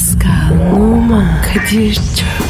Pascal, Oman, Kadir çok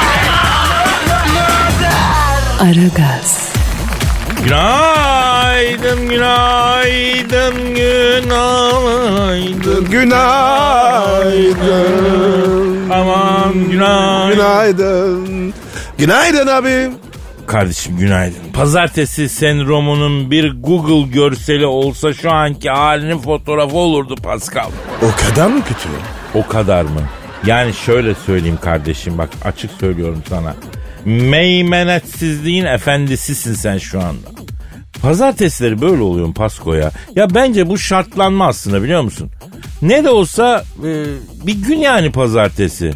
Aragaz, Günaydın, günaydın, günaydın. Günaydın. Aman günaydın. Günaydın. Günaydın abi. Kardeşim günaydın. Pazartesi sendromunun bir Google görseli olsa şu anki halinin fotoğrafı olurdu Pascal. O kadar mı kötü? O kadar mı? Yani şöyle söyleyeyim kardeşim bak açık söylüyorum sana. Meymenetsizliğin efendisisin sen şu anda. Pazartesileri böyle oluyor Pasko ya. Bence bu şartlanma aslında biliyor musun? Ne de olsa e, bir gün yani pazartesi.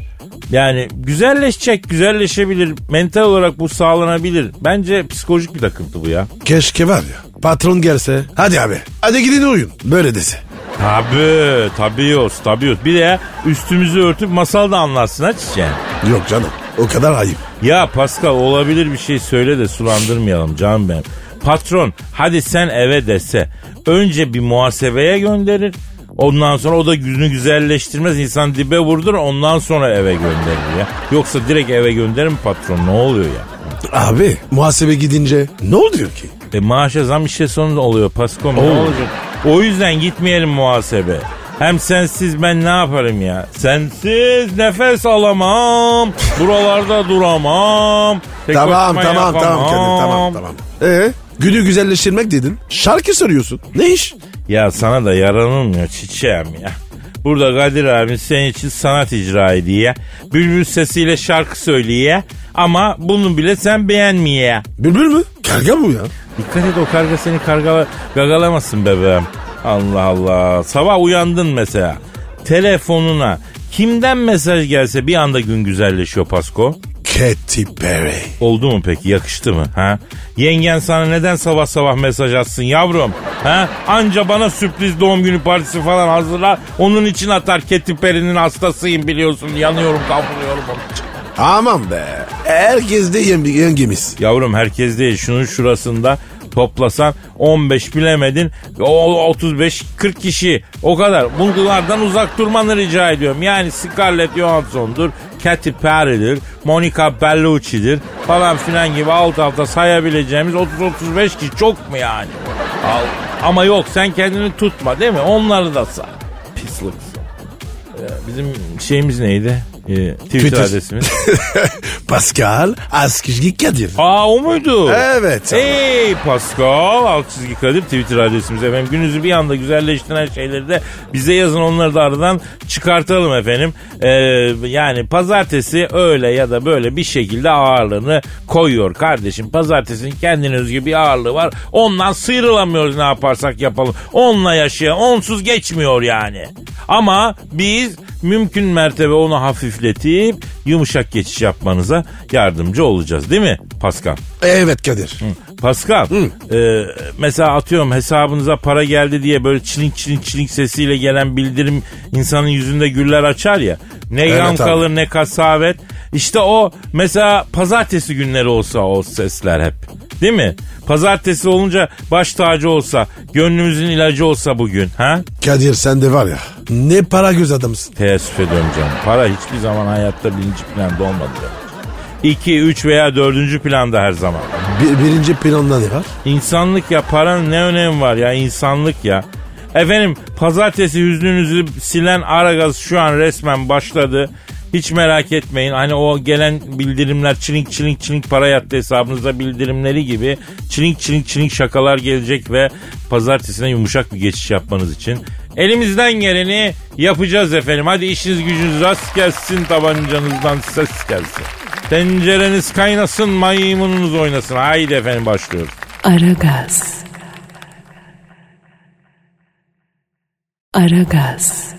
Yani güzelleşecek, güzelleşebilir. Mental olarak bu sağlanabilir. Bence psikolojik bir takıntı bu ya. Keşke var ya. Patron gelse. Hadi abi. Hadi gidin uyuyun. Böyle dese. Tabii, tabii yok, tabii yok. Bir de üstümüzü örtüp masal da anlatsın ha çiçeğim. Yok canım. O kadar ayıp. Ya Pascal olabilir bir şey söyle de sulandırmayalım canım benim. Patron hadi sen eve dese önce bir muhasebeye gönderir. Ondan sonra o da yüzünü güzelleştirmez insan dibe vurdur ondan sonra eve gönderir ya. Yoksa direkt eve gönderir mi patron ne oluyor ya? Abi muhasebe gidince ne oluyor ki? E maaşa zam işe sonunda oluyor Pascal ne olacak? O yüzden gitmeyelim muhasebe. Hem sensiz ben ne yaparım ya? Sensiz nefes alamam. Buralarda duramam. Tek tamam tamam tamam yapamam. Kadir tamam tamam. Ee, günü güzelleştirmek dedin. Şarkı soruyorsun. Ne iş? Ya sana da yaranılmıyor çiçeğim ya. Burada Kadir abi senin için sanat icra ediyor. Bülbül sesiyle şarkı söyleye. Ama bunu bile sen beğenmeye. Bülbül mü? Karga bu ya. Dikkat et o karga seni kargala, gagalamasın bebeğim. Allah Allah. Sabah uyandın mesela. Telefonuna kimden mesaj gelse bir anda gün güzelleşiyor Pasko. Katy Perry. Oldu mu peki yakıştı mı? Ha? Yengen sana neden sabah sabah mesaj atsın yavrum? Ha? Anca bana sürpriz doğum günü partisi falan hazırlar. Onun için atar Katy Perry'nin hastasıyım biliyorsun. Yanıyorum kavruluyorum onun için. Aman be. Herkes de yenge- yengemiz. Yavrum herkes değil şunun şurasında toplasan 15 bilemedin o 35 40 kişi o kadar. Bunlardan uzak durmanı rica ediyorum. Yani Scarlett Johansson'dur, Katy Perry'dir, Monica Bellucci'dir falan filan gibi alt alta sayabileceğimiz 30-35 kişi çok mu yani? Al. Ama yok sen kendini tutma değil mi? Onları da say. Pislik. Ee, Bizim şeyimiz neydi? Ee, Twitter, Twitter. adresimiz. Pascal Askışgi Kadir. Aa o muydu? Evet. Hey Pascal alt çizgi Kadir Twitter adresimiz efendim. Gününüzü bir anda güzelleştiren şeyleri de bize yazın onları da aradan çıkartalım efendim. Ee, yani pazartesi öyle ya da böyle bir şekilde ağırlığını koyuyor kardeşim. Pazartesinin kendine özgü bir ağırlığı var. Ondan sıyrılamıyoruz ne yaparsak yapalım. Onunla yaşayan onsuz geçmiyor yani. Ama biz mümkün mertebe onu hafifletip yumuşak geçiş yapmanıza yardımcı olacağız değil mi Pascal? Evet Kadir. Pascal e, mesela atıyorum hesabınıza para geldi diye böyle çilink çilink çilink sesiyle gelen bildirim insanın yüzünde güller açar ya. Ne Evet yan kalır ne kasavet. İşte o mesela pazartesi günleri olsa o sesler hep. Değil mi? Pazartesi olunca baş tacı olsa, gönlümüzün ilacı olsa bugün. Ha? Kadir sen de var ya ne para göz adamsın. Teessüf ediyorum canım. Para hiçbir zaman hayatta birinci planda olmadı. İki, üç veya dördüncü planda her zaman. Bir, birinci planda ne var? İnsanlık ya paranın ne önemi var ya insanlık ya. Efendim pazartesi hüznünüzü silen Aragaz şu an resmen başladı. Hiç merak etmeyin. Hani o gelen bildirimler çilink çilink çilink para yattı hesabınıza bildirimleri gibi çilink çilink çilink şakalar gelecek ve pazartesine yumuşak bir geçiş yapmanız için elimizden geleni yapacağız efendim. Hadi işiniz gücünüz rast gelsin tabancanızdan ses gelsin. Tencereniz kaynasın maymununuz oynasın. Haydi efendim başlıyoruz. Aragaz. Aragaz.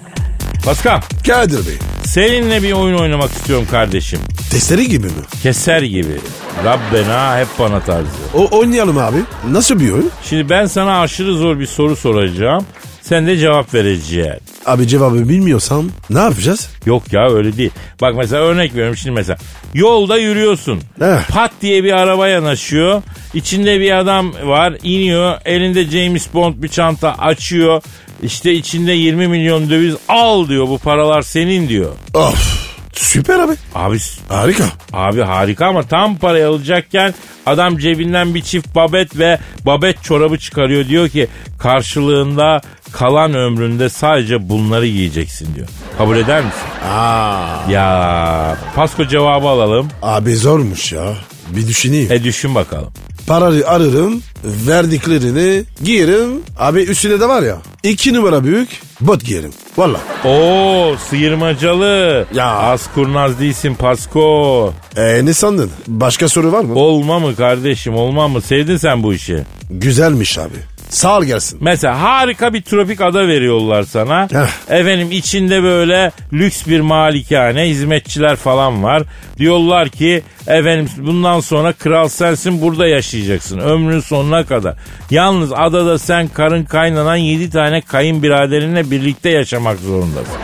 Pascal. Kadir Bey Seninle bir oyun oynamak istiyorum kardeşim. Testere gibi mi? Keser gibi. Rabbena hep bana tarzı. O oynayalım abi. Nasıl bir oyun? Şimdi ben sana aşırı zor bir soru soracağım. Sen de cevap vereceksin. Abi cevabı bilmiyorsam ne yapacağız? Yok ya öyle değil. Bak mesela örnek veriyorum şimdi mesela. Yolda yürüyorsun. Eh. Pat diye bir araba yanaşıyor. İçinde bir adam var. iniyor. Elinde James Bond bir çanta açıyor. İşte içinde 20 milyon döviz al diyor. Bu paralar senin diyor. Of. Süper abi. Abi Harika. Abi harika ama tam parayı alacakken adam cebinden bir çift babet ve babet çorabı çıkarıyor. Diyor ki karşılığında kalan ömründe sadece bunları yiyeceksin diyor. Kabul eder misin? Aa. Ya Pasko cevabı alalım. Abi zormuş ya. Bir düşüneyim. E düşün bakalım. Parayı ararım, verdiklerini giyerim. Abi üstüne de var ya, iki numara büyük bot giyerim. Valla. Oo sıyırmacalı. Ya. Az kurnaz değilsin Pasko. E ne sandın? Başka soru var mı? Olma mı kardeşim olma mı? Sevdin sen bu işi. Güzelmiş abi. Sağ ol gelsin. Mesela harika bir tropik ada veriyorlar sana. Efendim içinde böyle lüks bir malikane, hizmetçiler falan var. Diyorlar ki efendim bundan sonra kral sensin burada yaşayacaksın ömrün sonuna kadar. Yalnız adada sen karın kaynanan 7 tane kayınbiraderinle birlikte yaşamak zorundasın.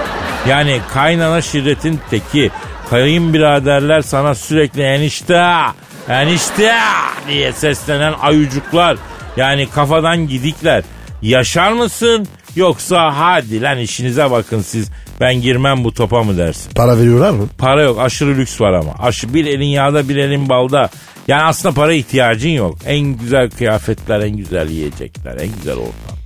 Yani kaynana şirretin teki. Kayınbiraderler sana sürekli enişte, enişte diye seslenen ayucuklar. Yani kafadan gidikler. Yaşar mısın yoksa hadi lan işinize bakın siz ben girmem bu topa mı dersin? Para veriyorlar mı? Para yok aşırı lüks var ama. Aşı bir elin yağda bir elin balda. Yani aslında para ihtiyacın yok. En güzel kıyafetler, en güzel yiyecekler, en güzel ortam.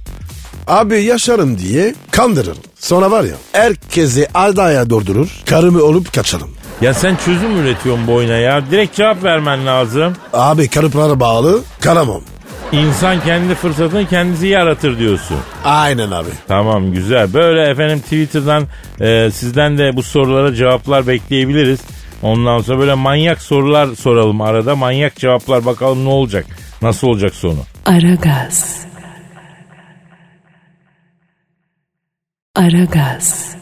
Abi yaşarım diye kandırırım. Sonra var ya herkesi adaya durdurur. Karımı olup kaçarım. Ya sen çözüm üretiyorsun bu oyuna ya. Direkt cevap vermen lazım. Abi karıplara bağlı karamam. İnsan kendi fırsatını kendisi yaratır diyorsun. Aynen abi. Tamam güzel. Böyle efendim Twitter'dan e, sizden de bu sorulara cevaplar bekleyebiliriz. Ondan sonra böyle manyak sorular soralım arada. Manyak cevaplar bakalım ne olacak. Nasıl olacak sonu? Aragaz. Aragaz.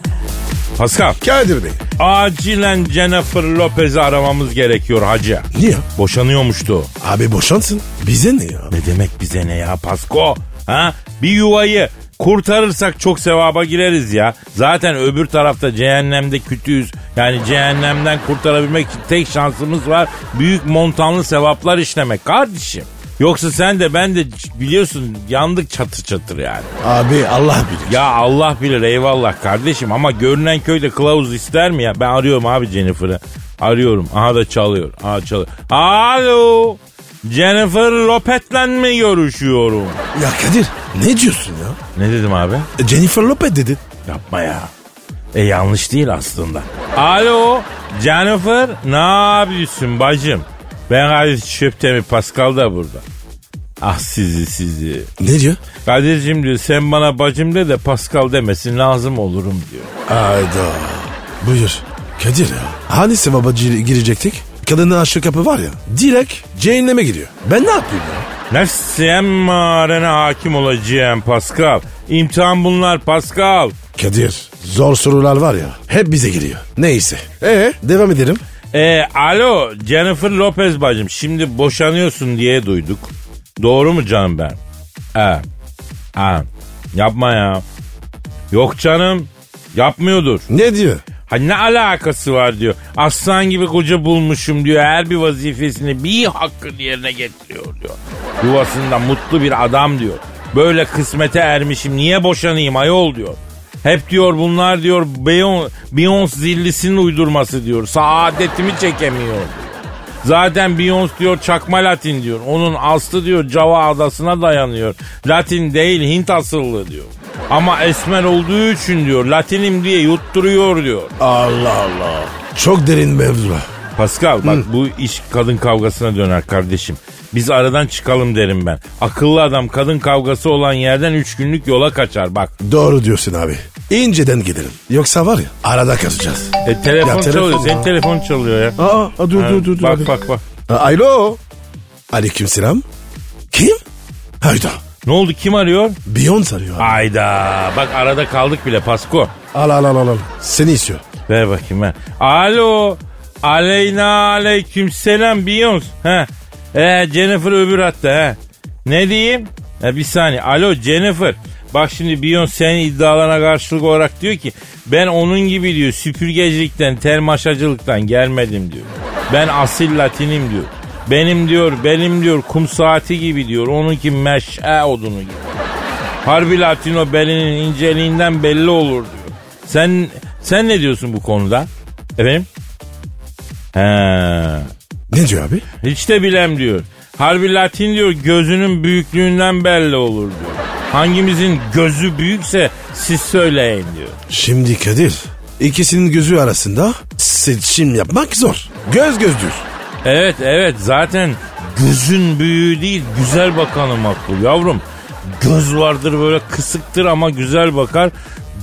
Pascal. Kadir Bey. Acilen Jennifer Lopez'i aramamız gerekiyor hacı. Niye? Boşanıyormuştu. Abi boşansın. Bize ne ya? Ne demek bize ne ya Pasko? Ha? Bir yuvayı kurtarırsak çok sevaba gireriz ya. Zaten öbür tarafta cehennemde kütüyüz. Yani cehennemden kurtarabilmek için tek şansımız var. Büyük montanlı sevaplar işlemek kardeşim. Yoksa sen de ben de biliyorsun yandık çatır çatır yani. Abi Allah bilir. Ya Allah bilir eyvallah kardeşim ama görünen köyde kılavuz ister mi ya? Ben arıyorum abi Jennifer'ı. Arıyorum. Aha da çalıyor. Aha çalıyor. Alo. Jennifer Lopez'le mi görüşüyorum? Ya Kadir ne diyorsun ya? Ne dedim abi? E, Jennifer Lopez dedin. Yapma ya. E yanlış değil aslında. Alo Jennifer ne yapıyorsun bacım? Ben Kadir Çöptemir Pascal da burada. Ah sizi sizi. Ne diyor? Kadir'cim diyor sen bana bacım de de Pascal demesin lazım olurum diyor. Ayda. Buyur. Kadir ya. Hani sevaba gir- girecektik? Kadının aşık kapı var ya. Direkt cehenneme giriyor. Ben ne yapayım ya? Nefsi emmarene hakim olacağım Pascal. İmtihan bunlar Pascal. Kadir zor sorular var ya hep bize giriyor. Neyse. Ee devam edelim. E, alo Jennifer Lopez bacım şimdi boşanıyorsun diye duyduk. Doğru mu canım ben? E, ha, yapma ya. Yok canım yapmıyordur. Ne diyor? Ha ne alakası var diyor. Aslan gibi koca bulmuşum diyor. Her bir vazifesini bir hakkın yerine getiriyor diyor. Yuvasında mutlu bir adam diyor. Böyle kısmete ermişim niye boşanayım ayol diyor. Hep diyor bunlar diyor Beyon- Beyoncé zillisinin uydurması diyor. Saadetimi çekemiyor. Zaten Beyoncé diyor çakma Latin diyor. Onun aslı diyor Java adasına dayanıyor. Latin değil Hint asıllı diyor. Ama esmer olduğu için diyor Latinim diye yutturuyor diyor. Allah Allah. Çok derin mevzu. Pascal bak bu iş kadın kavgasına döner kardeşim. Biz aradan çıkalım derim ben. Akıllı adam kadın kavgası olan yerden 3 günlük yola kaçar bak. Doğru diyorsun abi. İnceden gidelim. Yoksa var ya arada kaçacağız. E, telefon Ya, telefon çalıyor. Senin telefon çalıyor ya. Aa, aa, dur Ha, dur dur. dur, bak hadi. bak bak. Alo. Aleyküm selam. Kim? Hayda. Ne oldu kim arıyor? Beyoncé arıyor abi. Ayda bak arada kaldık bile Pasko. Al al al al. al. Seni istiyor. Ver bakayım ver. Alo. Aleyna aleyküm selam Beyoncé. He. Ee, Jennifer öbür hatta he. Ne diyeyim? Ha, bir saniye. Alo Jennifer. Bak şimdi Beyoncé senin iddialarına karşılık olarak diyor ki ben onun gibi diyor süpürgecilikten, termaşacılıktan gelmedim diyor. Ben asil latinim diyor. Benim diyor, benim diyor kum saati gibi diyor. Onunki meşe odunu gibi. Harbi latino belinin inceliğinden belli olur diyor. Sen sen ne diyorsun bu konuda? Efendim? He. Ne diyor abi? Hiç de bilem diyor. Harbi Latin diyor gözünün büyüklüğünden belli olur diyor. Hangimizin gözü büyükse siz söyleyin diyor. Şimdi Kadir ikisinin gözü arasında seçim yapmak zor. Göz gözdür. Evet evet zaten gözün büyüğü değil güzel bakanı makbul yavrum. Göz vardır böyle kısıktır ama güzel bakar.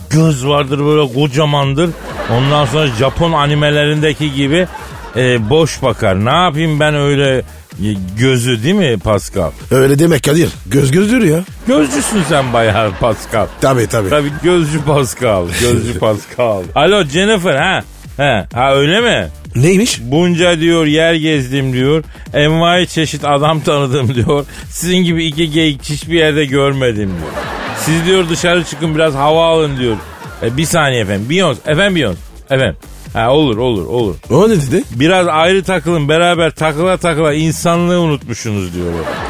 Göz vardır böyle kocamandır. Ondan sonra Japon animelerindeki gibi e, boş bakar. Ne yapayım ben öyle gözü değil mi Pascal? Öyle demek Kadir. Göz gözdür ya. Gözcüsün sen bayağı Pascal. Tabii tabii. Tabii gözcü Pascal. Gözcü Pascal. Alo Jennifer ha? He, ha öyle mi? Neymiş? Bunca diyor yer gezdim diyor. Envai çeşit adam tanıdım diyor. Sizin gibi iki geyik hiçbir yerde görmedim diyor. Siz diyor dışarı çıkın biraz hava alın diyor. E, bir saniye efendim. Beyoncé. Efendim Beyoncé. Efendim. Ha olur olur olur. O ne dedi? Biraz ayrı takılın beraber takıla takıla insanlığı unutmuşsunuz diyor.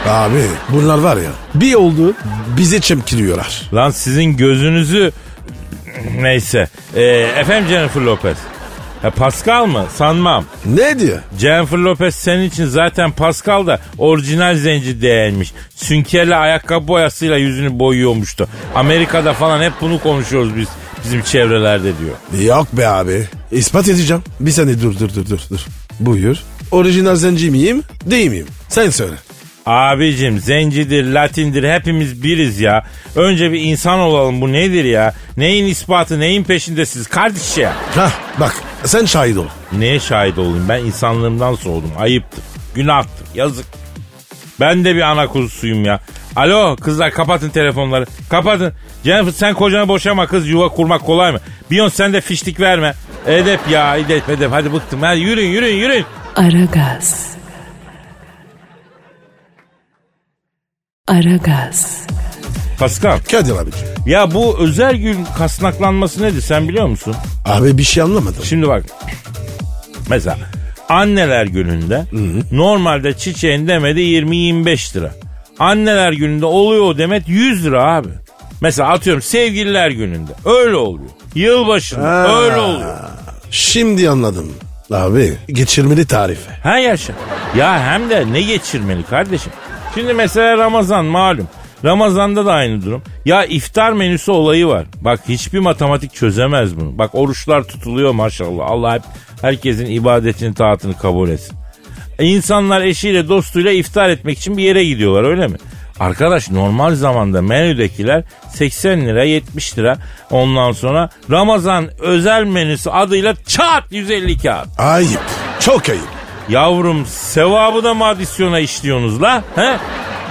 o. Abi bunlar var ya bir oldu bize çemkiriyorlar. Lan sizin gözünüzü neyse. E, efendim Jennifer Lopez. Ha, Pascal mı? Sanmam. Ne diyor? Jennifer Lopez senin için zaten Pascal da orijinal zenci değilmiş. Sünkerli ayakkabı boyasıyla yüzünü boyuyormuştu. Amerika'da falan hep bunu konuşuyoruz biz bizim çevrelerde diyor. Yok be abi. İspat edeceğim. Bir saniye dur dur dur dur. dur. Buyur. Orijinal zenci miyim? Değil miyim? Sen söyle. Abicim zencidir, latindir hepimiz biriz ya. Önce bir insan olalım bu nedir ya? Neyin ispatı neyin peşindesiniz kardeş ya? Hah bak sen şahit ol. Neye şahit olayım ben insanlığımdan soğudum ayıptır, günahtır, yazık. Ben de bir ana kuzusuyum ya. Alo kızlar kapatın telefonları. Kapatın. Jennifer sen kocanı boşama kız yuva kurmak kolay mı? Beyoncé sen de fişlik verme. Edep ya edep edep hadi bıktım. Hadi yürüyün yürüyün yürüyün. Aragaz. Aragaz. Pascal Kadir abiciğim. ya bu özel gün kasnaklanması nedir sen biliyor musun? Abi bir şey anlamadım. Şimdi bak mesela anneler gününde normalde çiçeğin demedi 20-25 lira. Anneler gününde oluyor o demet 100 lira abi. Mesela atıyorum sevgililer gününde öyle oluyor. Yılbaşında Ha. öyle oluyor. Şimdi anladım. Abi geçirmeli tarife. Ha yaşa. Ya hem de ne geçirmeli kardeşim. Şimdi mesela Ramazan malum. Ramazan'da da aynı durum. Ya iftar menüsü olayı var. Bak hiçbir matematik çözemez bunu. Bak oruçlar tutuluyor maşallah. Allah hep herkesin ibadetini taatını kabul etsin. E, İnsanlar eşiyle dostuyla iftar etmek için bir yere gidiyorlar öyle mi? Arkadaş normal zamanda menüdekiler 80 lira 70 lira ondan sonra Ramazan özel menüsü adıyla çat 150 kağıt. Ayıp. Çok ayıp. Yavrum sevabı da mı adisyona işliyorsunuz la? He?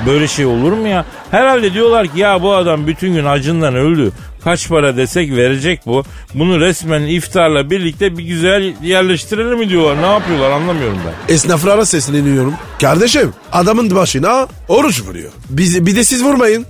Böyle şey olur mu ya? Herhalde diyorlar ki ya bu adam bütün gün acından öldü. Kaç para desek verecek bu. Bunu resmen iftarla birlikte bir güzel yerleştirelim mi diyorlar. Ne yapıyorlar anlamıyorum ben. Esnaflara sesleniyorum. Kardeşim adamın başına oruç vuruyor. Biz, bir de siz vurmayın.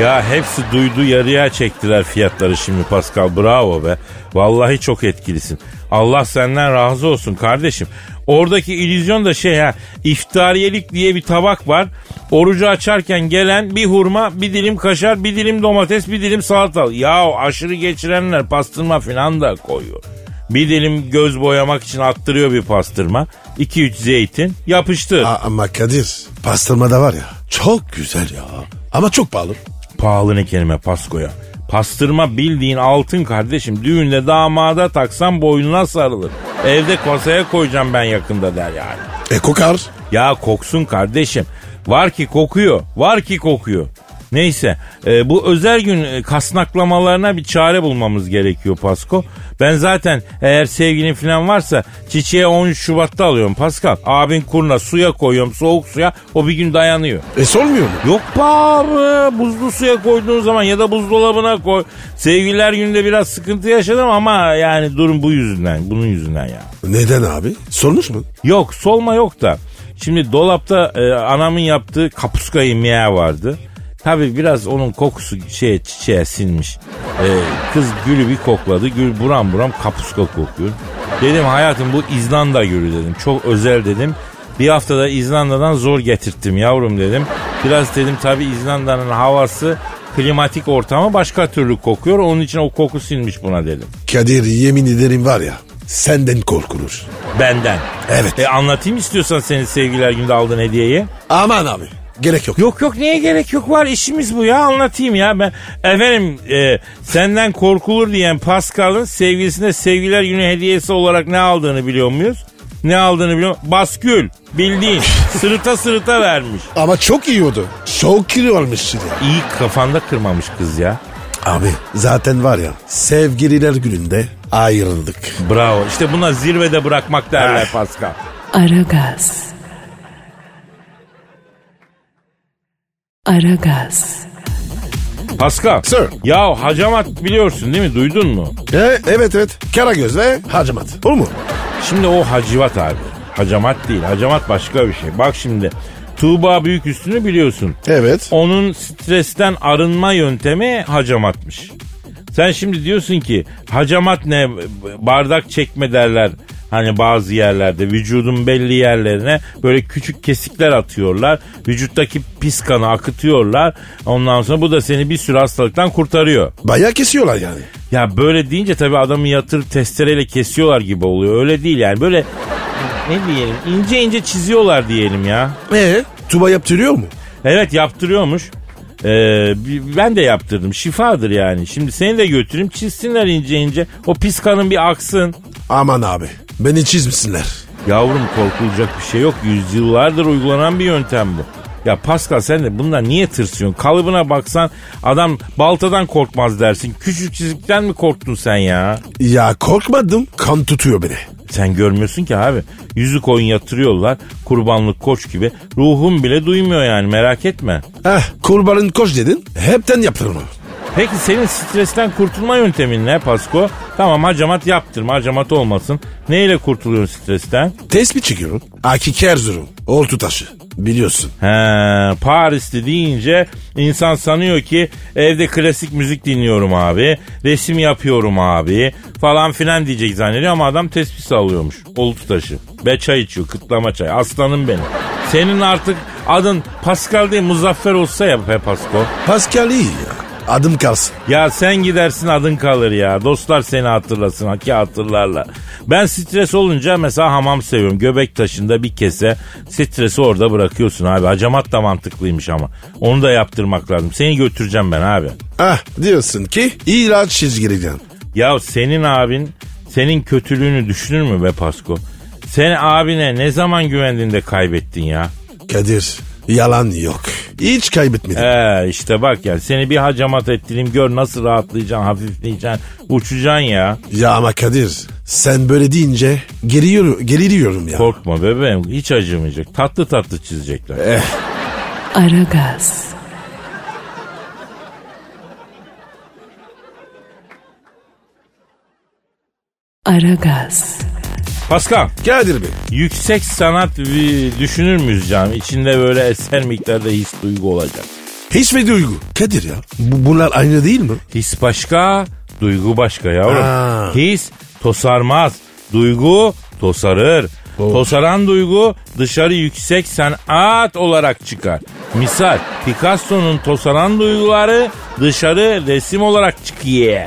Ya hepsi duydu yarıya çektiler fiyatları şimdi Pascal bravo be. Vallahi çok etkilisin. Allah senden razı olsun kardeşim. Oradaki illüzyon da şey ha iftariyelik diye bir tabak var. Orucu açarken gelen bir hurma, bir dilim kaşar, bir dilim domates, bir dilim salata. Ya aşırı geçirenler pastırma falan da koyuyor. Bir dilim göz boyamak için attırıyor bir pastırma. 2-3 zeytin yapıştır. A- ama Kadir pastırma da var ya çok güzel ya. Ama çok pahalı. Pahalı ne kelime Pasko'ya. Pastırma bildiğin altın kardeşim. Düğünde damada taksan boynuna sarılır. Evde kasaya koyacağım ben yakında der yani. E kokar. Ya koksun kardeşim. Var ki kokuyor. Var ki kokuyor. Neyse e, bu özel gün e, kasnaklamalarına bir çare bulmamız gerekiyor Pasko. Ben zaten eğer sevgilin falan varsa çiçeğe 13 Şubat'ta alıyorum Pascal. Abin kurna suya koyuyorum soğuk suya o bir gün dayanıyor. E sormuyor mu? Yok be abi buzlu suya koyduğun zaman ya da buzdolabına koy. Sevgililer gününde biraz sıkıntı yaşadım ama yani durum bu yüzünden bunun yüzünden ya. Neden abi? Sormuş mu? Yok solma yok da. Şimdi dolapta e, anamın yaptığı kapuska yemeği vardı. Tabi biraz onun kokusu şeye çiçeğe sinmiş. E, kız gülü bir kokladı. Gül buram buram kapuska kokuyor. Dedim hayatım bu İzlanda gülü dedim. Çok özel dedim. Bir haftada İzlanda'dan zor getirttim yavrum dedim. Biraz dedim tabi İzlanda'nın havası klimatik ortamı başka türlü kokuyor. Onun için o koku sinmiş buna dedim. Kadir yemin ederim var ya senden korkulur. Benden. Evet. E anlatayım istiyorsan senin sevgiler günde aldığın hediyeyi. Aman abi gerek yok. Yok yok niye gerek yok var işimiz bu ya anlatayım ya ben efendim e, senden korkulur diyen Pascal'ın sevgilisine sevgiler günü hediyesi olarak ne aldığını biliyor muyuz? Ne aldığını biliyor musun? Baskül bildiğin sırıta sırıta vermiş. Ama çok iyi oldu. Çok kilo almış ya. İyi kafanda kırmamış kız ya. Abi zaten var ya sevgililer gününde ayrıldık. Bravo işte buna zirvede bırakmak derler Ah. Pascal. Aragaz. Aragaz. Pascal. Sir. Ya hacamat biliyorsun değil mi duydun mu? E, evet evet Karagöz ve Hacamat. Olur mu? Şimdi o hacivat abi. Hacamat değil. Hacamat başka bir şey. Bak şimdi Tuğba Büyük Üstünü biliyorsun. Evet. Onun stresten arınma yöntemi hacamatmış. Sen şimdi diyorsun ki hacamat ne bardak çekme derler. Hani bazı yerlerde vücudun belli yerlerine böyle küçük kesikler atıyorlar. Vücuttaki pis kanı akıtıyorlar. Ondan sonra bu da seni bir sürü hastalıktan kurtarıyor. Bayağı kesiyorlar yani. Ya böyle deyince tabii adamı yatırıp testereyle kesiyorlar gibi oluyor. Öyle değil yani böyle ne diyelim ince ince çiziyorlar diyelim ya. E Tuba yaptırıyor mu? Evet yaptırıyormuş. Ee, ben de yaptırdım. Şifadır yani. Şimdi seni de götüreyim çizsinler ince ince. O pis kanın bir aksın. Aman abi beni çizmişsinler. Yavrum korkulacak bir şey yok. Yüzyıllardır uygulanan bir yöntem bu. Ya Pascal sen de bundan niye tırsıyorsun? Kalıbına baksan adam baltadan korkmaz dersin. Küçük çizikten mi korktun sen ya? Ya korkmadım kan tutuyor beni. Sen görmüyorsun ki abi. Yüzük oyun yatırıyorlar. Kurbanlık koç gibi. Ruhum bile duymuyor yani merak etme. Heh kurbanın koş dedin hepten yaptırma. Peki senin stresten kurtulma yöntemin ne Pasko? Tamam hacamat yaptırma hacamat olmasın. Neyle kurtuluyorsun stresten? Tespih çekiyorum. Akik Erzurum. Oltu taşı. Biliyorsun. He, Paris'te deyince insan sanıyor ki evde klasik müzik dinliyorum abi, resim yapıyorum abi falan filan diyecek zannediyor ama adam tespih sallıyormuş. Oltu taşı. Be çay içiyor, kıtlama çay. Aslanım benim. Senin artık adın Pascal değil Muzaffer olsa ya be Pasko. Pascal iyi ya. Adım kalsın. Ya sen gidersin adın kalır ya. Dostlar seni hatırlasın. Ki hatırlarlar. Ben stres olunca mesela hamam seviyorum. Göbek taşında bir kese stresi orada bırakıyorsun abi. Hacamat da mantıklıymış ama. Onu da yaptırmak lazım. Seni götüreceğim ben abi. Ah diyorsun ki ilaç çizgileceğim. Ya senin abin senin kötülüğünü düşünür mü be Pasko? Sen abine ne zaman güvendiğinde kaybettin ya? Kadir yalan yok. Hiç kaybetmedim. Ee işte bak ya seni bir hacamat ettireyim gör nasıl rahatlayacaksın hafifleyeceksin uçacaksın ya. Ya ama Kadir sen böyle deyince geriyorum, geriliyorum ya. Korkma bebeğim hiç acımayacak. Tatlı tatlı çizecekler. Eh, Aragaz. Aragaz. Pascal Kadir Bey. yüksek sanat düşünür müyüz canım? İçinde böyle eser miktarda his duygu olacak. His ve duygu. Kadir ya bu, bunlar aynı değil mi? His başka, duygu başka yavrum. Ha. His tosarmaz, duygu tosarır. Tosaran duygu dışarı yüksek sanat olarak çıkar. Misal Picasso'nun tosaran duyguları dışarı resim olarak çıkıyor.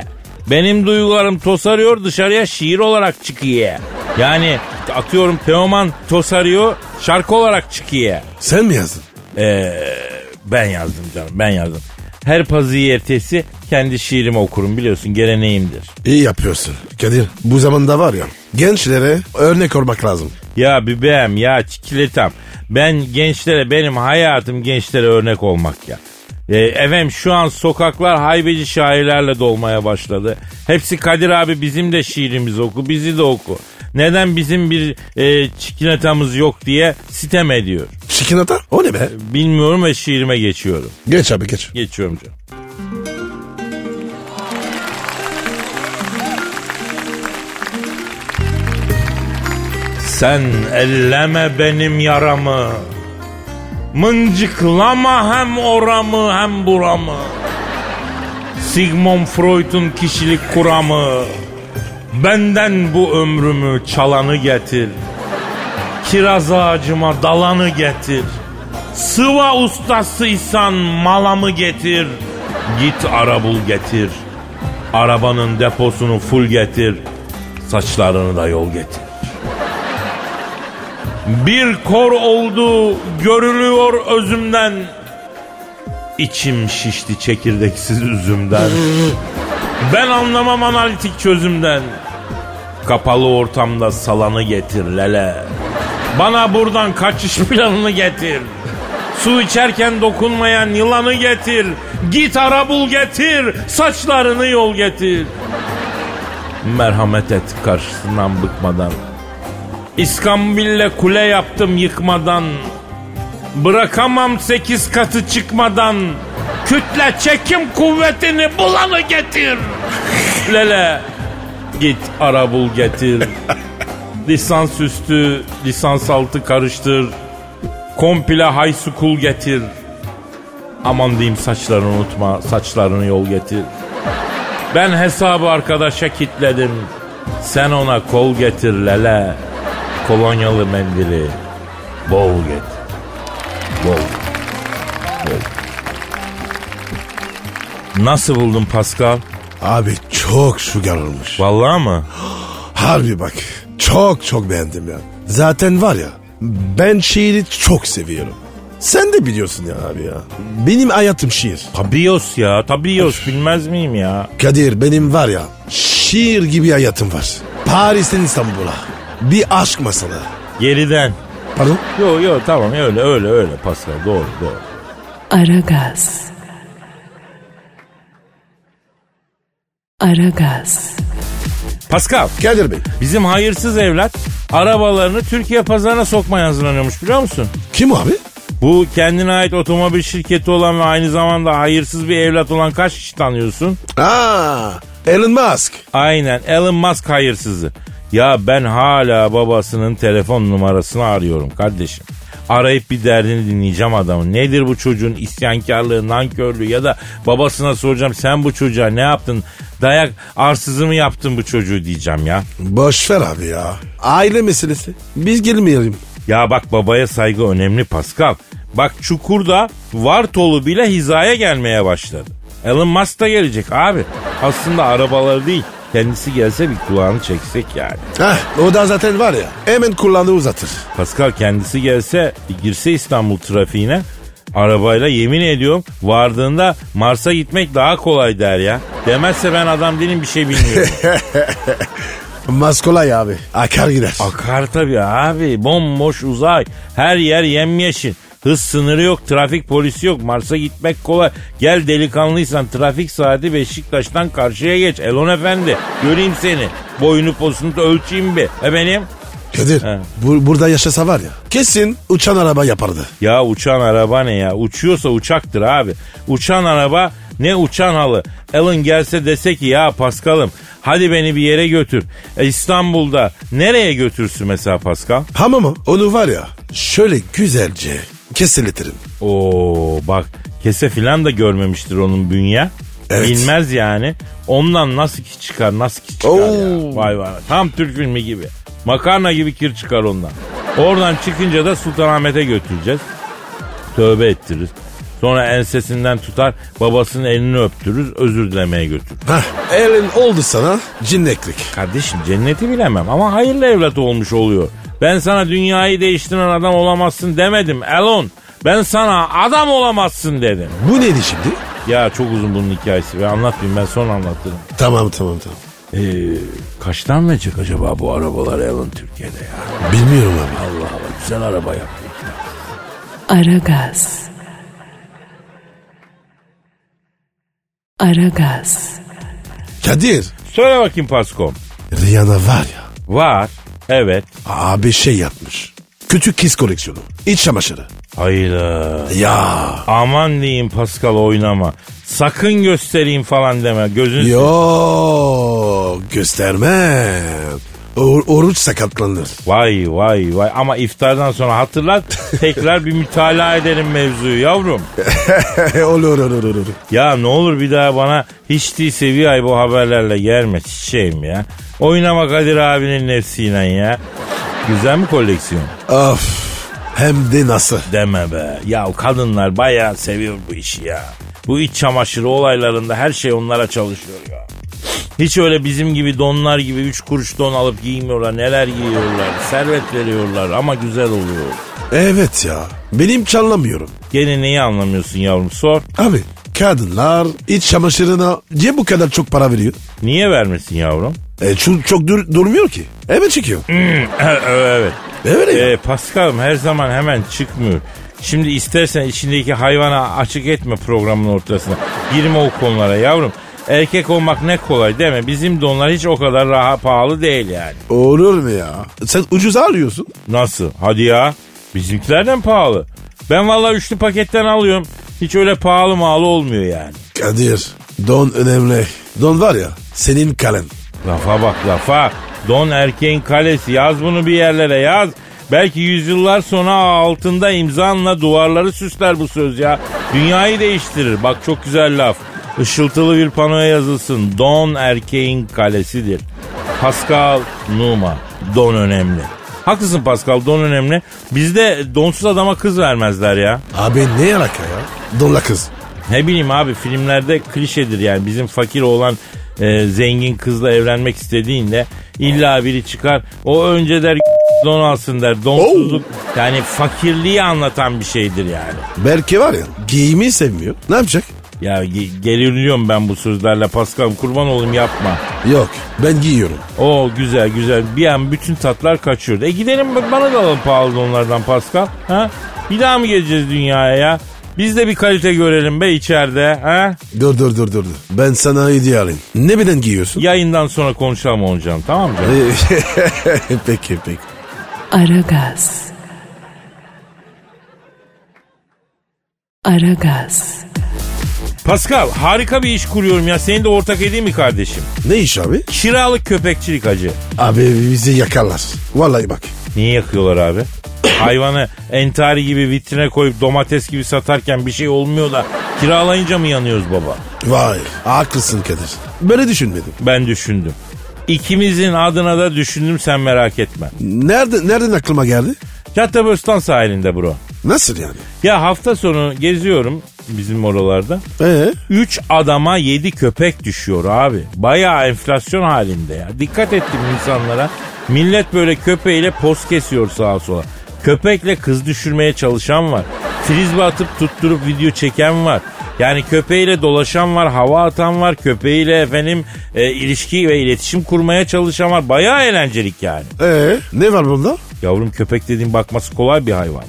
Benim duygularım tosarıyor dışarıya şiir olarak çıkıyor. Yani atıyorum Teoman tosarıyor şarkı olarak çıkıyor. Sen mi yazdın? Ee, ben yazdım canım ben yazdım. Her pazı ertesi kendi şiirimi okurum biliyorsun geleneğimdir. İyi yapıyorsun. Kadir bu zamanda var ya gençlere örnek olmak lazım. Ya bebeğim ya çikletam. Ben gençlere benim hayatım gençlere örnek olmak ya. E, efendim şu an sokaklar haybeci şairlerle dolmaya başladı. Hepsi Kadir abi bizim de şiirimiz oku, bizi de oku. Neden bizim bir e, çikinatamız yok diye sitem ediyor. Çikinata? O ne be? Bilmiyorum ve şiirime geçiyorum. Geç abi geç. Geçiyorum canım. Sen elleme benim yaramı. Mıncıklama hem oramı hem buramı. Sigmund Freud'un kişilik kuramı. Benden bu ömrümü çalanı getir. Kiraz ağacıma dalanı getir. Sıva ustasıysan malamı getir. Git ara bul getir. Arabanın deposunu full getir. Saçlarını da yol getir. Bir kor oldu görülüyor özümden. İçim şişti çekirdeksiz üzümden. Ben anlamam analitik çözümden. Kapalı ortamda salanı getir lele. Bana buradan kaçış planını getir. Su içerken dokunmayan yılanı getir. Git ara bul getir. Saçlarını yol getir. Merhamet et karşısından bıkmadan. İskambil'le kule yaptım yıkmadan. Bırakamam sekiz katı çıkmadan. Kütle çekim kuvvetini bulanı getir. Lele git ara bul getir. Lisans üstü, lisans altı karıştır. Komple high school getir. Aman diyeyim saçlarını unutma, saçlarını yol getir. Ben hesabı arkadaşa kitledim. Sen ona kol getir lele. Kolonyalı mendili. Bol getir. Bol. Bol. Nasıl buldun Pascal? Abi çok şugar olmuş. Vallahi mı? Harbi bak. Çok çok beğendim ya. Zaten var ya ben şiiri çok seviyorum. Sen de biliyorsun ya abi ya. Benim hayatım şiir. Tabios ya, tabios bilmez miyim ya? Kadir benim var ya şiir gibi hayatım var. Paris'ten İstanbul'a. Bir aşk masalı. Geriden. Pardon? Yo yo tamam öyle öyle öyle Pascal doğru doğru. Aragaz. Aragaz. Pascal Kadir Bey. bizim hayırsız evlat arabalarını Türkiye pazarına sokmaya hazırlanıyormuş biliyor musun? Kim abi? Bu kendine ait otomobil şirketi olan ve aynı zamanda hayırsız bir evlat olan kaç kişi tanıyorsun? Aa, Elon Musk. Aynen Elon Musk hayırsızı. Ya ben hala babasının telefon numarasını arıyorum kardeşim. Arayıp bir derdini dinleyeceğim adamın. Nedir bu çocuğun isyankarlığı, nankörlüğü ya da babasına soracağım sen bu çocuğa ne yaptın? Dayak arsızı mı yaptın bu çocuğu diyeceğim ya. Boş ver abi ya. Aile meselesi. Biz girmeyelim. Ya bak babaya saygı önemli Pascal. Bak Çukur'da Vartolu bile hizaya gelmeye başladı. Elon Musk da gelecek abi. Aslında arabaları değil. Kendisi gelse bir kulağını çeksek yani. Heh, o da zaten var ya hemen kullandığı uzatır. Pascal kendisi gelse girse İstanbul trafiğine arabayla yemin ediyorum vardığında Mars'a gitmek daha kolay der ya. Demezse ben adam değilim bir şey bilmiyorum. Musk kolay abi. Akar gider. Akar tabii abi bomboş uzay her yer yemyeşil. Hız sınırı yok, trafik polisi yok. Mars'a gitmek kolay. Gel delikanlıysan trafik saati Beşiktaş'tan karşıya geç. Elon Efendi göreyim seni. Boyunu posunu da ölçeyim bir. E benim? Kadir He. bu, burada yaşasa var ya kesin uçan araba yapardı. Ya uçan araba ne ya? Uçuyorsa uçaktır abi. Uçan araba ne uçan halı. Elon gelse dese ki ya Paskal'ım hadi beni bir yere götür. E, İstanbul'da nereye götürsün mesela Paskal? Hamama onu var ya şöyle güzelce kesiletirim. Oo bak kese filan da görmemiştir onun bünye. Evet. Bilmez yani. Ondan nasıl ki çıkar nasıl ki çıkar Oo. ya. Vay vay. Tam Türk filmi gibi. Makarna gibi kir çıkar ondan. Oradan çıkınca da Sultanahmet'e götüreceğiz. Tövbe ettiririz. Sonra ensesinden tutar babasının elini öptürürüz özür dilemeye götürür. Heh, elin oldu sana cinneklik. Kardeşim cenneti bilemem ama hayırlı evlat olmuş oluyor. Ben sana dünyayı değiştiren adam olamazsın demedim Elon. Ben sana adam olamazsın dedim. Bu neydi şimdi? Ya çok uzun bunun hikayesi ve anlatmayayım ben sonra anlatırım. Tamam tamam tamam. Ee, kaçtan verecek acaba bu arabalar Elon Türkiye'de ya? Bilmiyorum abi. Allah Allah güzel araba yaptı. Aragaz. Aragaz, Kadir. Söyle bakayım Paskom. Rihanna var ya. Var. Evet. Abi şey yapmış. Küçük kız koleksiyonu. İç çamaşırı. Hayda. Ya. Aman diyeyim Pascal oynama. Sakın göstereyim falan deme. Gözün Yo göstermem. Or- oruç sakatlanır. Vay vay vay ama iftardan sonra hatırlat tekrar bir mütalaa edelim mevzuyu yavrum. olur olur olur. Ya ne olur bir daha bana hiç değilse bir ay bu haberlerle gelme çiçeğim ya. Oynama Kadir abinin nefsiyle ya. Güzel mi koleksiyon? Of. Hem de nasıl? Deme be. Ya kadınlar bayağı seviyor bu işi ya. Bu iç çamaşırı olaylarında her şey onlara çalışıyor ya. Hiç öyle bizim gibi donlar gibi üç kuruş don alıp giymiyorlar. Neler giyiyorlar. Servet veriyorlar ama güzel oluyor. Evet ya. Benim çalamıyorum. Gene neyi anlamıyorsun yavrum sor. Abi kadınlar iç çamaşırına niye bu kadar çok para veriyor? Niye vermesin yavrum? E, çok, çok dur- durmuyor ki. Evet çıkıyor. evet. Evet ya. Ee, Paskal'ım her zaman hemen çıkmıyor. Şimdi istersen içindeki hayvana açık etme programın ortasına. Girme o konulara yavrum. Erkek olmak ne kolay değil mi? Bizim donlar hiç o kadar rahat pahalı değil yani. Olur mu ya? Sen ucuz alıyorsun. Nasıl? Hadi ya. Bizimkilerden pahalı. Ben vallahi üçlü paketten alıyorum. Hiç öyle pahalı malı olmuyor yani. Kadir don önemli. Don var ya senin kalen. Lafa bak lafa. Don erkeğin kalesi. Yaz bunu bir yerlere yaz. Belki yüzyıllar sonra altında imzanla duvarları süsler bu söz ya. Dünyayı değiştirir. Bak çok güzel laf. Işıltılı bir panoya yazılsın. Don erkeğin kalesidir. Pascal Numa. Don önemli. Haklısın Pascal don önemli. Bizde donsuz adama kız vermezler ya. Abi ne alaka ya? Donla kız. Ne bileyim abi filmlerde klişedir yani bizim fakir olan e, zengin kızla evlenmek istediğinde illa biri çıkar o önce der don alsın der donsuzluk yani fakirliği anlatan bir şeydir yani. Belki var ya giyimi sevmiyor. Ne yapacak? Ya ge- geriliyorum ben bu sözlerle Pascal kurban olayım yapma. Yok ben giyiyorum. O güzel güzel bir an bütün tatlar kaçıyordu. E gidelim bak bana da alalım pahalı donlardan Pascal. Ha? Bir daha mı geleceğiz dünyaya ya? Biz de bir kalite görelim be içeride. Ha? Dur dur dur dur. dur. Ben sana hediye alayım. Ne beden giyiyorsun? Yayından sonra konuşalım onu canım tamam mı canım? peki peki. Aragaz. Aragaz. Pascal harika bir iş kuruyorum ya. Seni de ortak edeyim mi kardeşim? Ne iş abi? Kiralık köpekçilik acı. Abi bizi yakarlar. Vallahi bak. Niye yakıyorlar abi? Hayvanı entari gibi vitrine koyup domates gibi satarken bir şey olmuyor da kiralayınca mı yanıyoruz baba? Vay haklısın Kadir. Böyle düşünmedim. Ben düşündüm. İkimizin adına da düşündüm sen merak etme. Nerede, nereden aklıma geldi? Caddebostan sahilinde bro. Nasıl yani? Ya hafta sonu geziyorum bizim oralarda. Ee? 3 adama 7 köpek düşüyor abi. Bayağı enflasyon halinde ya. Dikkat ettim insanlara. Millet böyle köpeğiyle poz kesiyor sağa sola. Köpekle kız düşürmeye çalışan var. Frizbe atıp tutturup video çeken var. Yani köpeğiyle dolaşan var, hava atan var, köpeğiyle efendim e, ilişki ve iletişim kurmaya çalışan var. Bayağı eğlencelik yani. Ee? Ne var bunda? Yavrum köpek dediğin bakması kolay bir hayvan.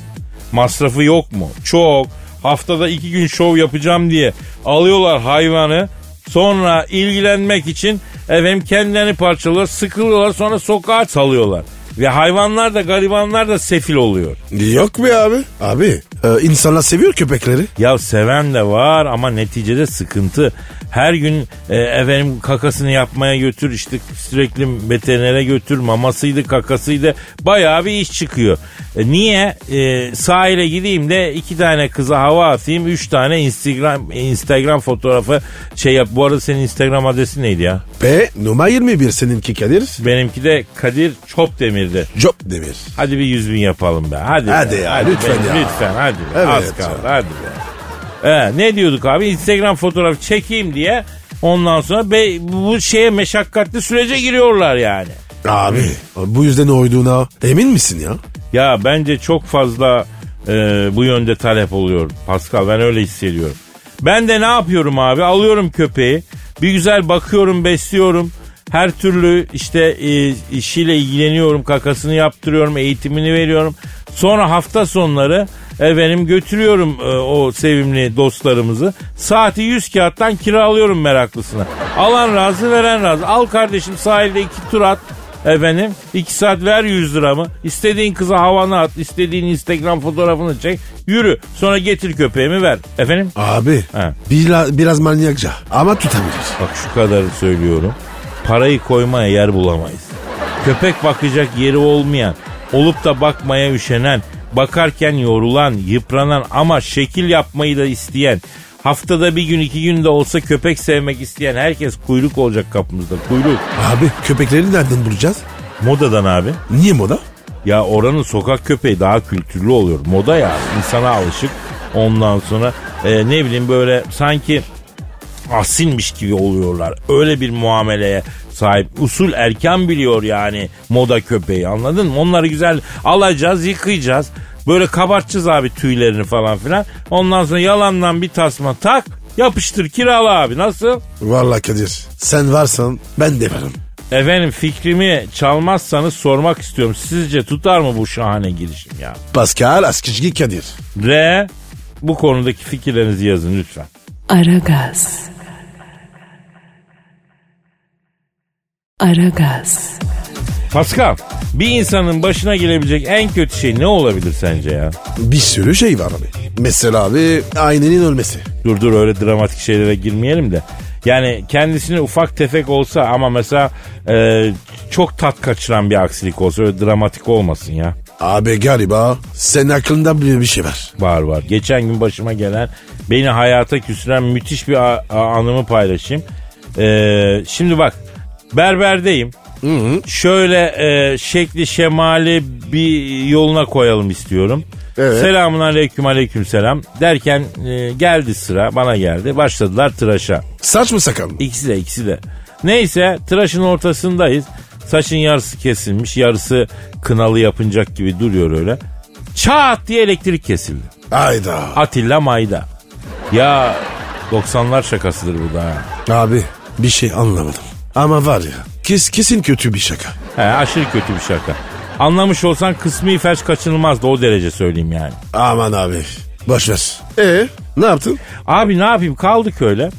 Masrafı yok mu? Çok. Haftada iki gün şov yapacağım diye alıyorlar hayvanı. Sonra ilgilenmek için efendim kendilerini parçalıyorlar, sıkılıyorlar sonra sokağa salıyorlar. Ve hayvanlar da garibanlar da sefil oluyor. Yok be abi. Abi e, insanlar seviyor köpekleri. Ya seven de var ama neticede sıkıntı. Her gün e, efendim kakasını yapmaya götür işte sürekli veterinere götür mamasıydı kakasıydı bayağı bir iş çıkıyor. E, niye? E, sahile gideyim de iki tane kıza hava atayım üç tane Instagram Instagram fotoğrafı şey yap. Bu arada senin Instagram adresi neydi ya? P numara 21 seninki Kadir. Benimki de Kadir Çopdemir'di. Job Demir. Hadi bir yüz bin yapalım be. Hadi, Hadi be, ya, lütfen be, ya. Lütfen hadi be. Evet Az ya. kaldı hadi be. Ee, ne diyorduk abi? Instagram fotoğrafı çekeyim diye ondan sonra be, bu şeye meşakkatli sürece giriyorlar yani. Abi bu yüzden oyduğuna emin misin ya? Ya bence çok fazla e, bu yönde talep oluyor Pascal ben öyle hissediyorum. Ben de ne yapıyorum abi alıyorum köpeği bir güzel bakıyorum besliyorum. Her türlü işte e, işiyle ilgileniyorum kakasını yaptırıyorum eğitimini veriyorum. Sonra hafta sonları Efendim götürüyorum e, o sevimli dostlarımızı. Saati 100 kağıttan kiralıyorum meraklısına. Alan razı veren razı. Al kardeşim sahilde iki tur at. Efendim 2 saat ver 100 liramı. İstediğin kıza havanı at. istediğin Instagram fotoğrafını çek. Yürü. Sonra getir köpeğimi ver. Efendim? Abi He. biraz, biraz manyakça ama tutabilir. Bak şu kadarı söylüyorum. Parayı koymaya yer bulamayız. Köpek bakacak yeri olmayan, olup da bakmaya üşenen, bakarken yorulan, yıpranan ama şekil yapmayı da isteyen, haftada bir gün iki gün de olsa köpek sevmek isteyen herkes kuyruk olacak kapımızda. Kuyruk. Abi köpekleri nereden bulacağız? Modadan abi. Niye moda? Ya oranın sokak köpeği daha kültürlü oluyor. Moda ya. insana alışık. Ondan sonra e, ne bileyim böyle sanki asilmiş gibi oluyorlar. Öyle bir muameleye sahip. Usul erken biliyor yani moda köpeği anladın mı? Onları güzel alacağız yıkayacağız. Böyle kabartacağız abi tüylerini falan filan. Ondan sonra yalandan bir tasma tak yapıştır kirala abi nasıl? Vallahi Kadir sen varsan ben de varım. Efendim fikrimi çalmazsanız sormak istiyorum. Sizce tutar mı bu şahane girişim ya? Pascal Askizgi Kadir. R bu konudaki fikirlerinizi yazın lütfen. Aragaz. Aragaz. Pascal bir insanın başına gelebilecek en kötü şey ne olabilir sence ya? Bir sürü şey var abi. Mesela abi ailenin ölmesi. Dur dur öyle dramatik şeylere girmeyelim de. Yani kendisine ufak tefek olsa ama mesela e, çok tat kaçıran bir aksilik olsa öyle dramatik olmasın ya. Abi galiba senin aklında bir, bir şey var. Var var. Geçen gün başıma gelen beni hayata küsüren müthiş bir a- a- anımı paylaşayım. Ee, şimdi bak berberdeyim. Şöyle e, şekli şemali bir yoluna koyalım istiyorum. Evet. Selamun aleyküm aleyküm selam derken e, geldi sıra bana geldi. Başladılar tıraşa. Saç mı sakal mı? İkisi de ikisi de. Neyse tıraşın ortasındayız. Saçın yarısı kesilmiş yarısı kınalı yapınacak gibi duruyor öyle. Çat diye elektrik kesildi. Hayda. Atilla Mayda. Ya 90'lar şakasıdır bu da. Abi bir şey anlamadım. Ama var ya kes, kesin kötü bir şaka. He, aşırı kötü bir şaka. Anlamış olsan kısmi felç kaçınılmazdı o derece söyleyeyim yani. Aman abi boş ver. E ne yaptın? Abi ne yapayım kaldık öyle.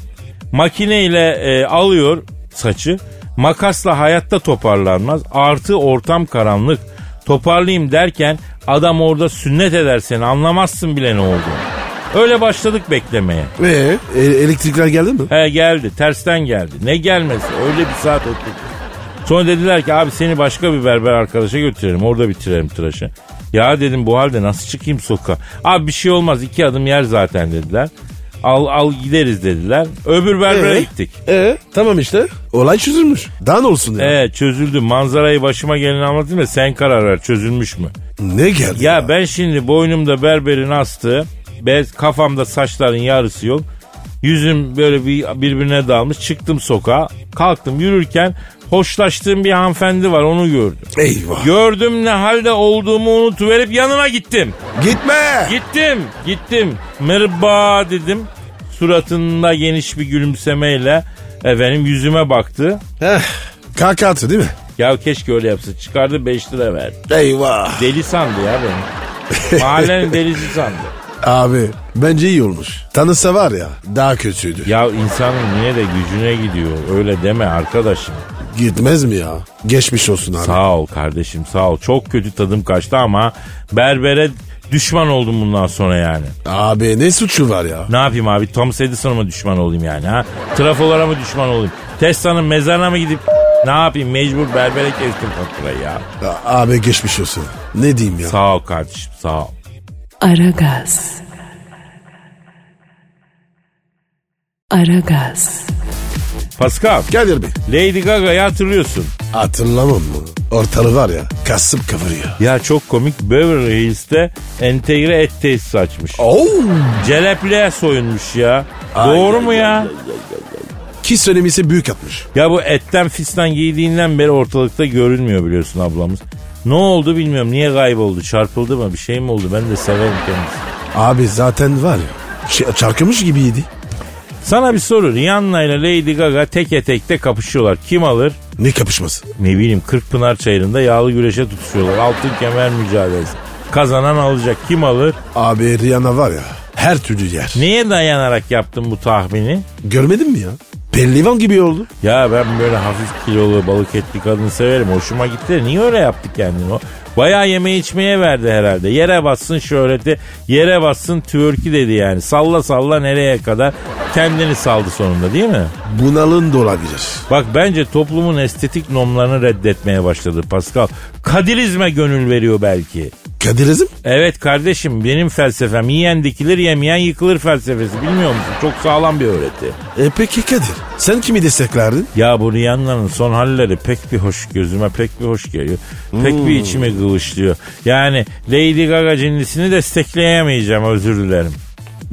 Makineyle e, alıyor saçı. Makasla hayatta toparlanmaz. Artı ortam karanlık. Toparlayayım derken adam orada sünnet eder seni anlamazsın bile ne olduğunu. Öyle başladık beklemeye. E, e, elektrikler geldi mi? He geldi tersten geldi. Ne gelmesi öyle bir saat oturduk. Sonra dediler ki abi seni başka bir berber arkadaşa götürelim orada bitirelim tıraşı. Ya dedim bu halde nasıl çıkayım sokağa? Abi bir şey olmaz iki adım yer zaten dediler. Al al gideriz dediler. Öbür berbere E? gittik. E tamam işte. Olay çözülmüş. Daha ne olsun ya? Evet çözüldü. Manzarayı başıma geleni anlatayım da sen karar ver çözülmüş mü? Ne geldi? Ya ben şimdi boynumda berberin astığı, bez kafamda saçların yarısı yok. Yüzüm böyle bir birbirine dalmış. Çıktım sokağa. Kalktım yürürken hoşlaştığım bir hanımefendi var onu gördüm. Eyvah. Gördüm ne halde olduğumu unutuverip yanına gittim. Gitme. Gittim, gittim. Merhaba dedim. Suratında geniş bir gülümsemeyle efendim yüzüme baktı. Heh. Kaka attı değil mi? Ya keşke öyle yapsa. Çıkardı 5 lira verdi. Eyvah. Deli sandı ya beni. Mahallenin delisi sandı. Abi bence iyi olmuş. Tanısa var ya daha kötüydü. Ya insanın yine de gücüne gidiyor. Öyle deme arkadaşım. Gitmez mi ya? Geçmiş olsun abi. Sağ ol kardeşim sağ ol. Çok kötü tadım kaçtı ama berbere düşman oldum bundan sonra yani. Abi ne suçu var ya? Ne yapayım abi Thomas Edison'a mı düşman olayım yani ha? Trafolara mı düşman olayım? Tesla'nın mezarına mı gidip ne yapayım mecbur berbere kestim faturayı ya. Ya Abi geçmiş olsun. Ne diyeyim ya? Sağ ol kardeşim sağ ol. Aragaz. Aragaz. Pascal, Kadir Bey. Lady Gaga'yı hatırlıyorsun. Hatırlamam mı? Ortalığı var ya kasıp kavuruyor. Ya çok komik Beverly Hills'te entegre et tesisi açmış. Oo. Celepliğe soyunmuş ya. Doğru mu ya? Ki söylemesi büyük atmış. Ya bu etten fistan giydiğinden beri ortalıkta görünmüyor biliyorsun ablamız. Ne oldu bilmiyorum. Niye kayboldu? Çarpıldı mı? Bir şey mi oldu? Ben de severim kendisini. Abi zaten var ya ç- çarkımış gibiydi. Sana bir soru. Rihanna ile Lady Gaga teke tekte kapışıyorlar. Kim alır? Ne kapışması? Ne bileyim Kırkpınar çayırında yağlı güreşe tutuşuyorlar. Altın kemer mücadelesi. Kazanan alacak. Kim alır? Abi Rihanna var ya her türlü yer. Neye dayanarak yaptın bu tahmini? Görmedin mi ya? Pellivan gibi oldu. Ya ben böyle hafif kilolu balık etli kadın severim. Hoşuma gitti. Niye öyle yaptı kendini o? Bayağı yeme içmeye verdi herhalde. Yere bassın şöhreti, yere bassın twerk'i dedi yani. Salla salla nereye kadar kendini saldı sonunda değil mi? Bunalın da olabilir. Bak bence toplumun estetik normlarını reddetmeye başladı Pascal. Kadirizme gönül veriyor belki. Kadirizm? Evet kardeşim benim felsefem yiyen dikilir yemeyen yıkılır felsefesi bilmiyor musun? Çok sağlam bir öğreti. E peki Kadir sen kimi desteklerdin? Ya bu Rihanna'nın son halleri pek bir hoş gözüme pek bir hoş geliyor. Pek bir içime kıvışlıyor. Yani Lady Gaga cinlisini destekleyemeyeceğim özür dilerim.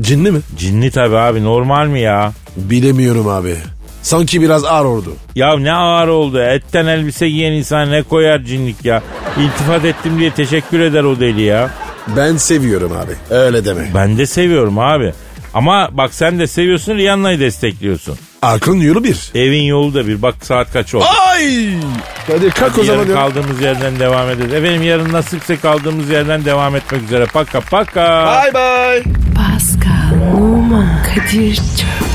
Cinli mi? Cinli tabi abi normal mi ya? Bilemiyorum abi. Sanki biraz ağır oldu. Ya ne ağır oldu. Etten elbise giyen insan ne koyar cinlik ya. İltifat ettim diye teşekkür eder o deli ya. Ben seviyorum abi. Öyle deme. Ben de seviyorum abi. Ama bak sen de seviyorsun Rihanna'yı destekliyorsun. Aklın yolu bir. Evin yolu da bir. Bak saat kaç oldu. Ay! Kadir kalk o zaman kaldığımız yerden devam ederiz. Efendim yarın nasipse kaldığımız yerden devam etmek üzere. Paka paka. Bye bye. Pascal, Oman, Kadir çok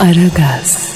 Aragaz.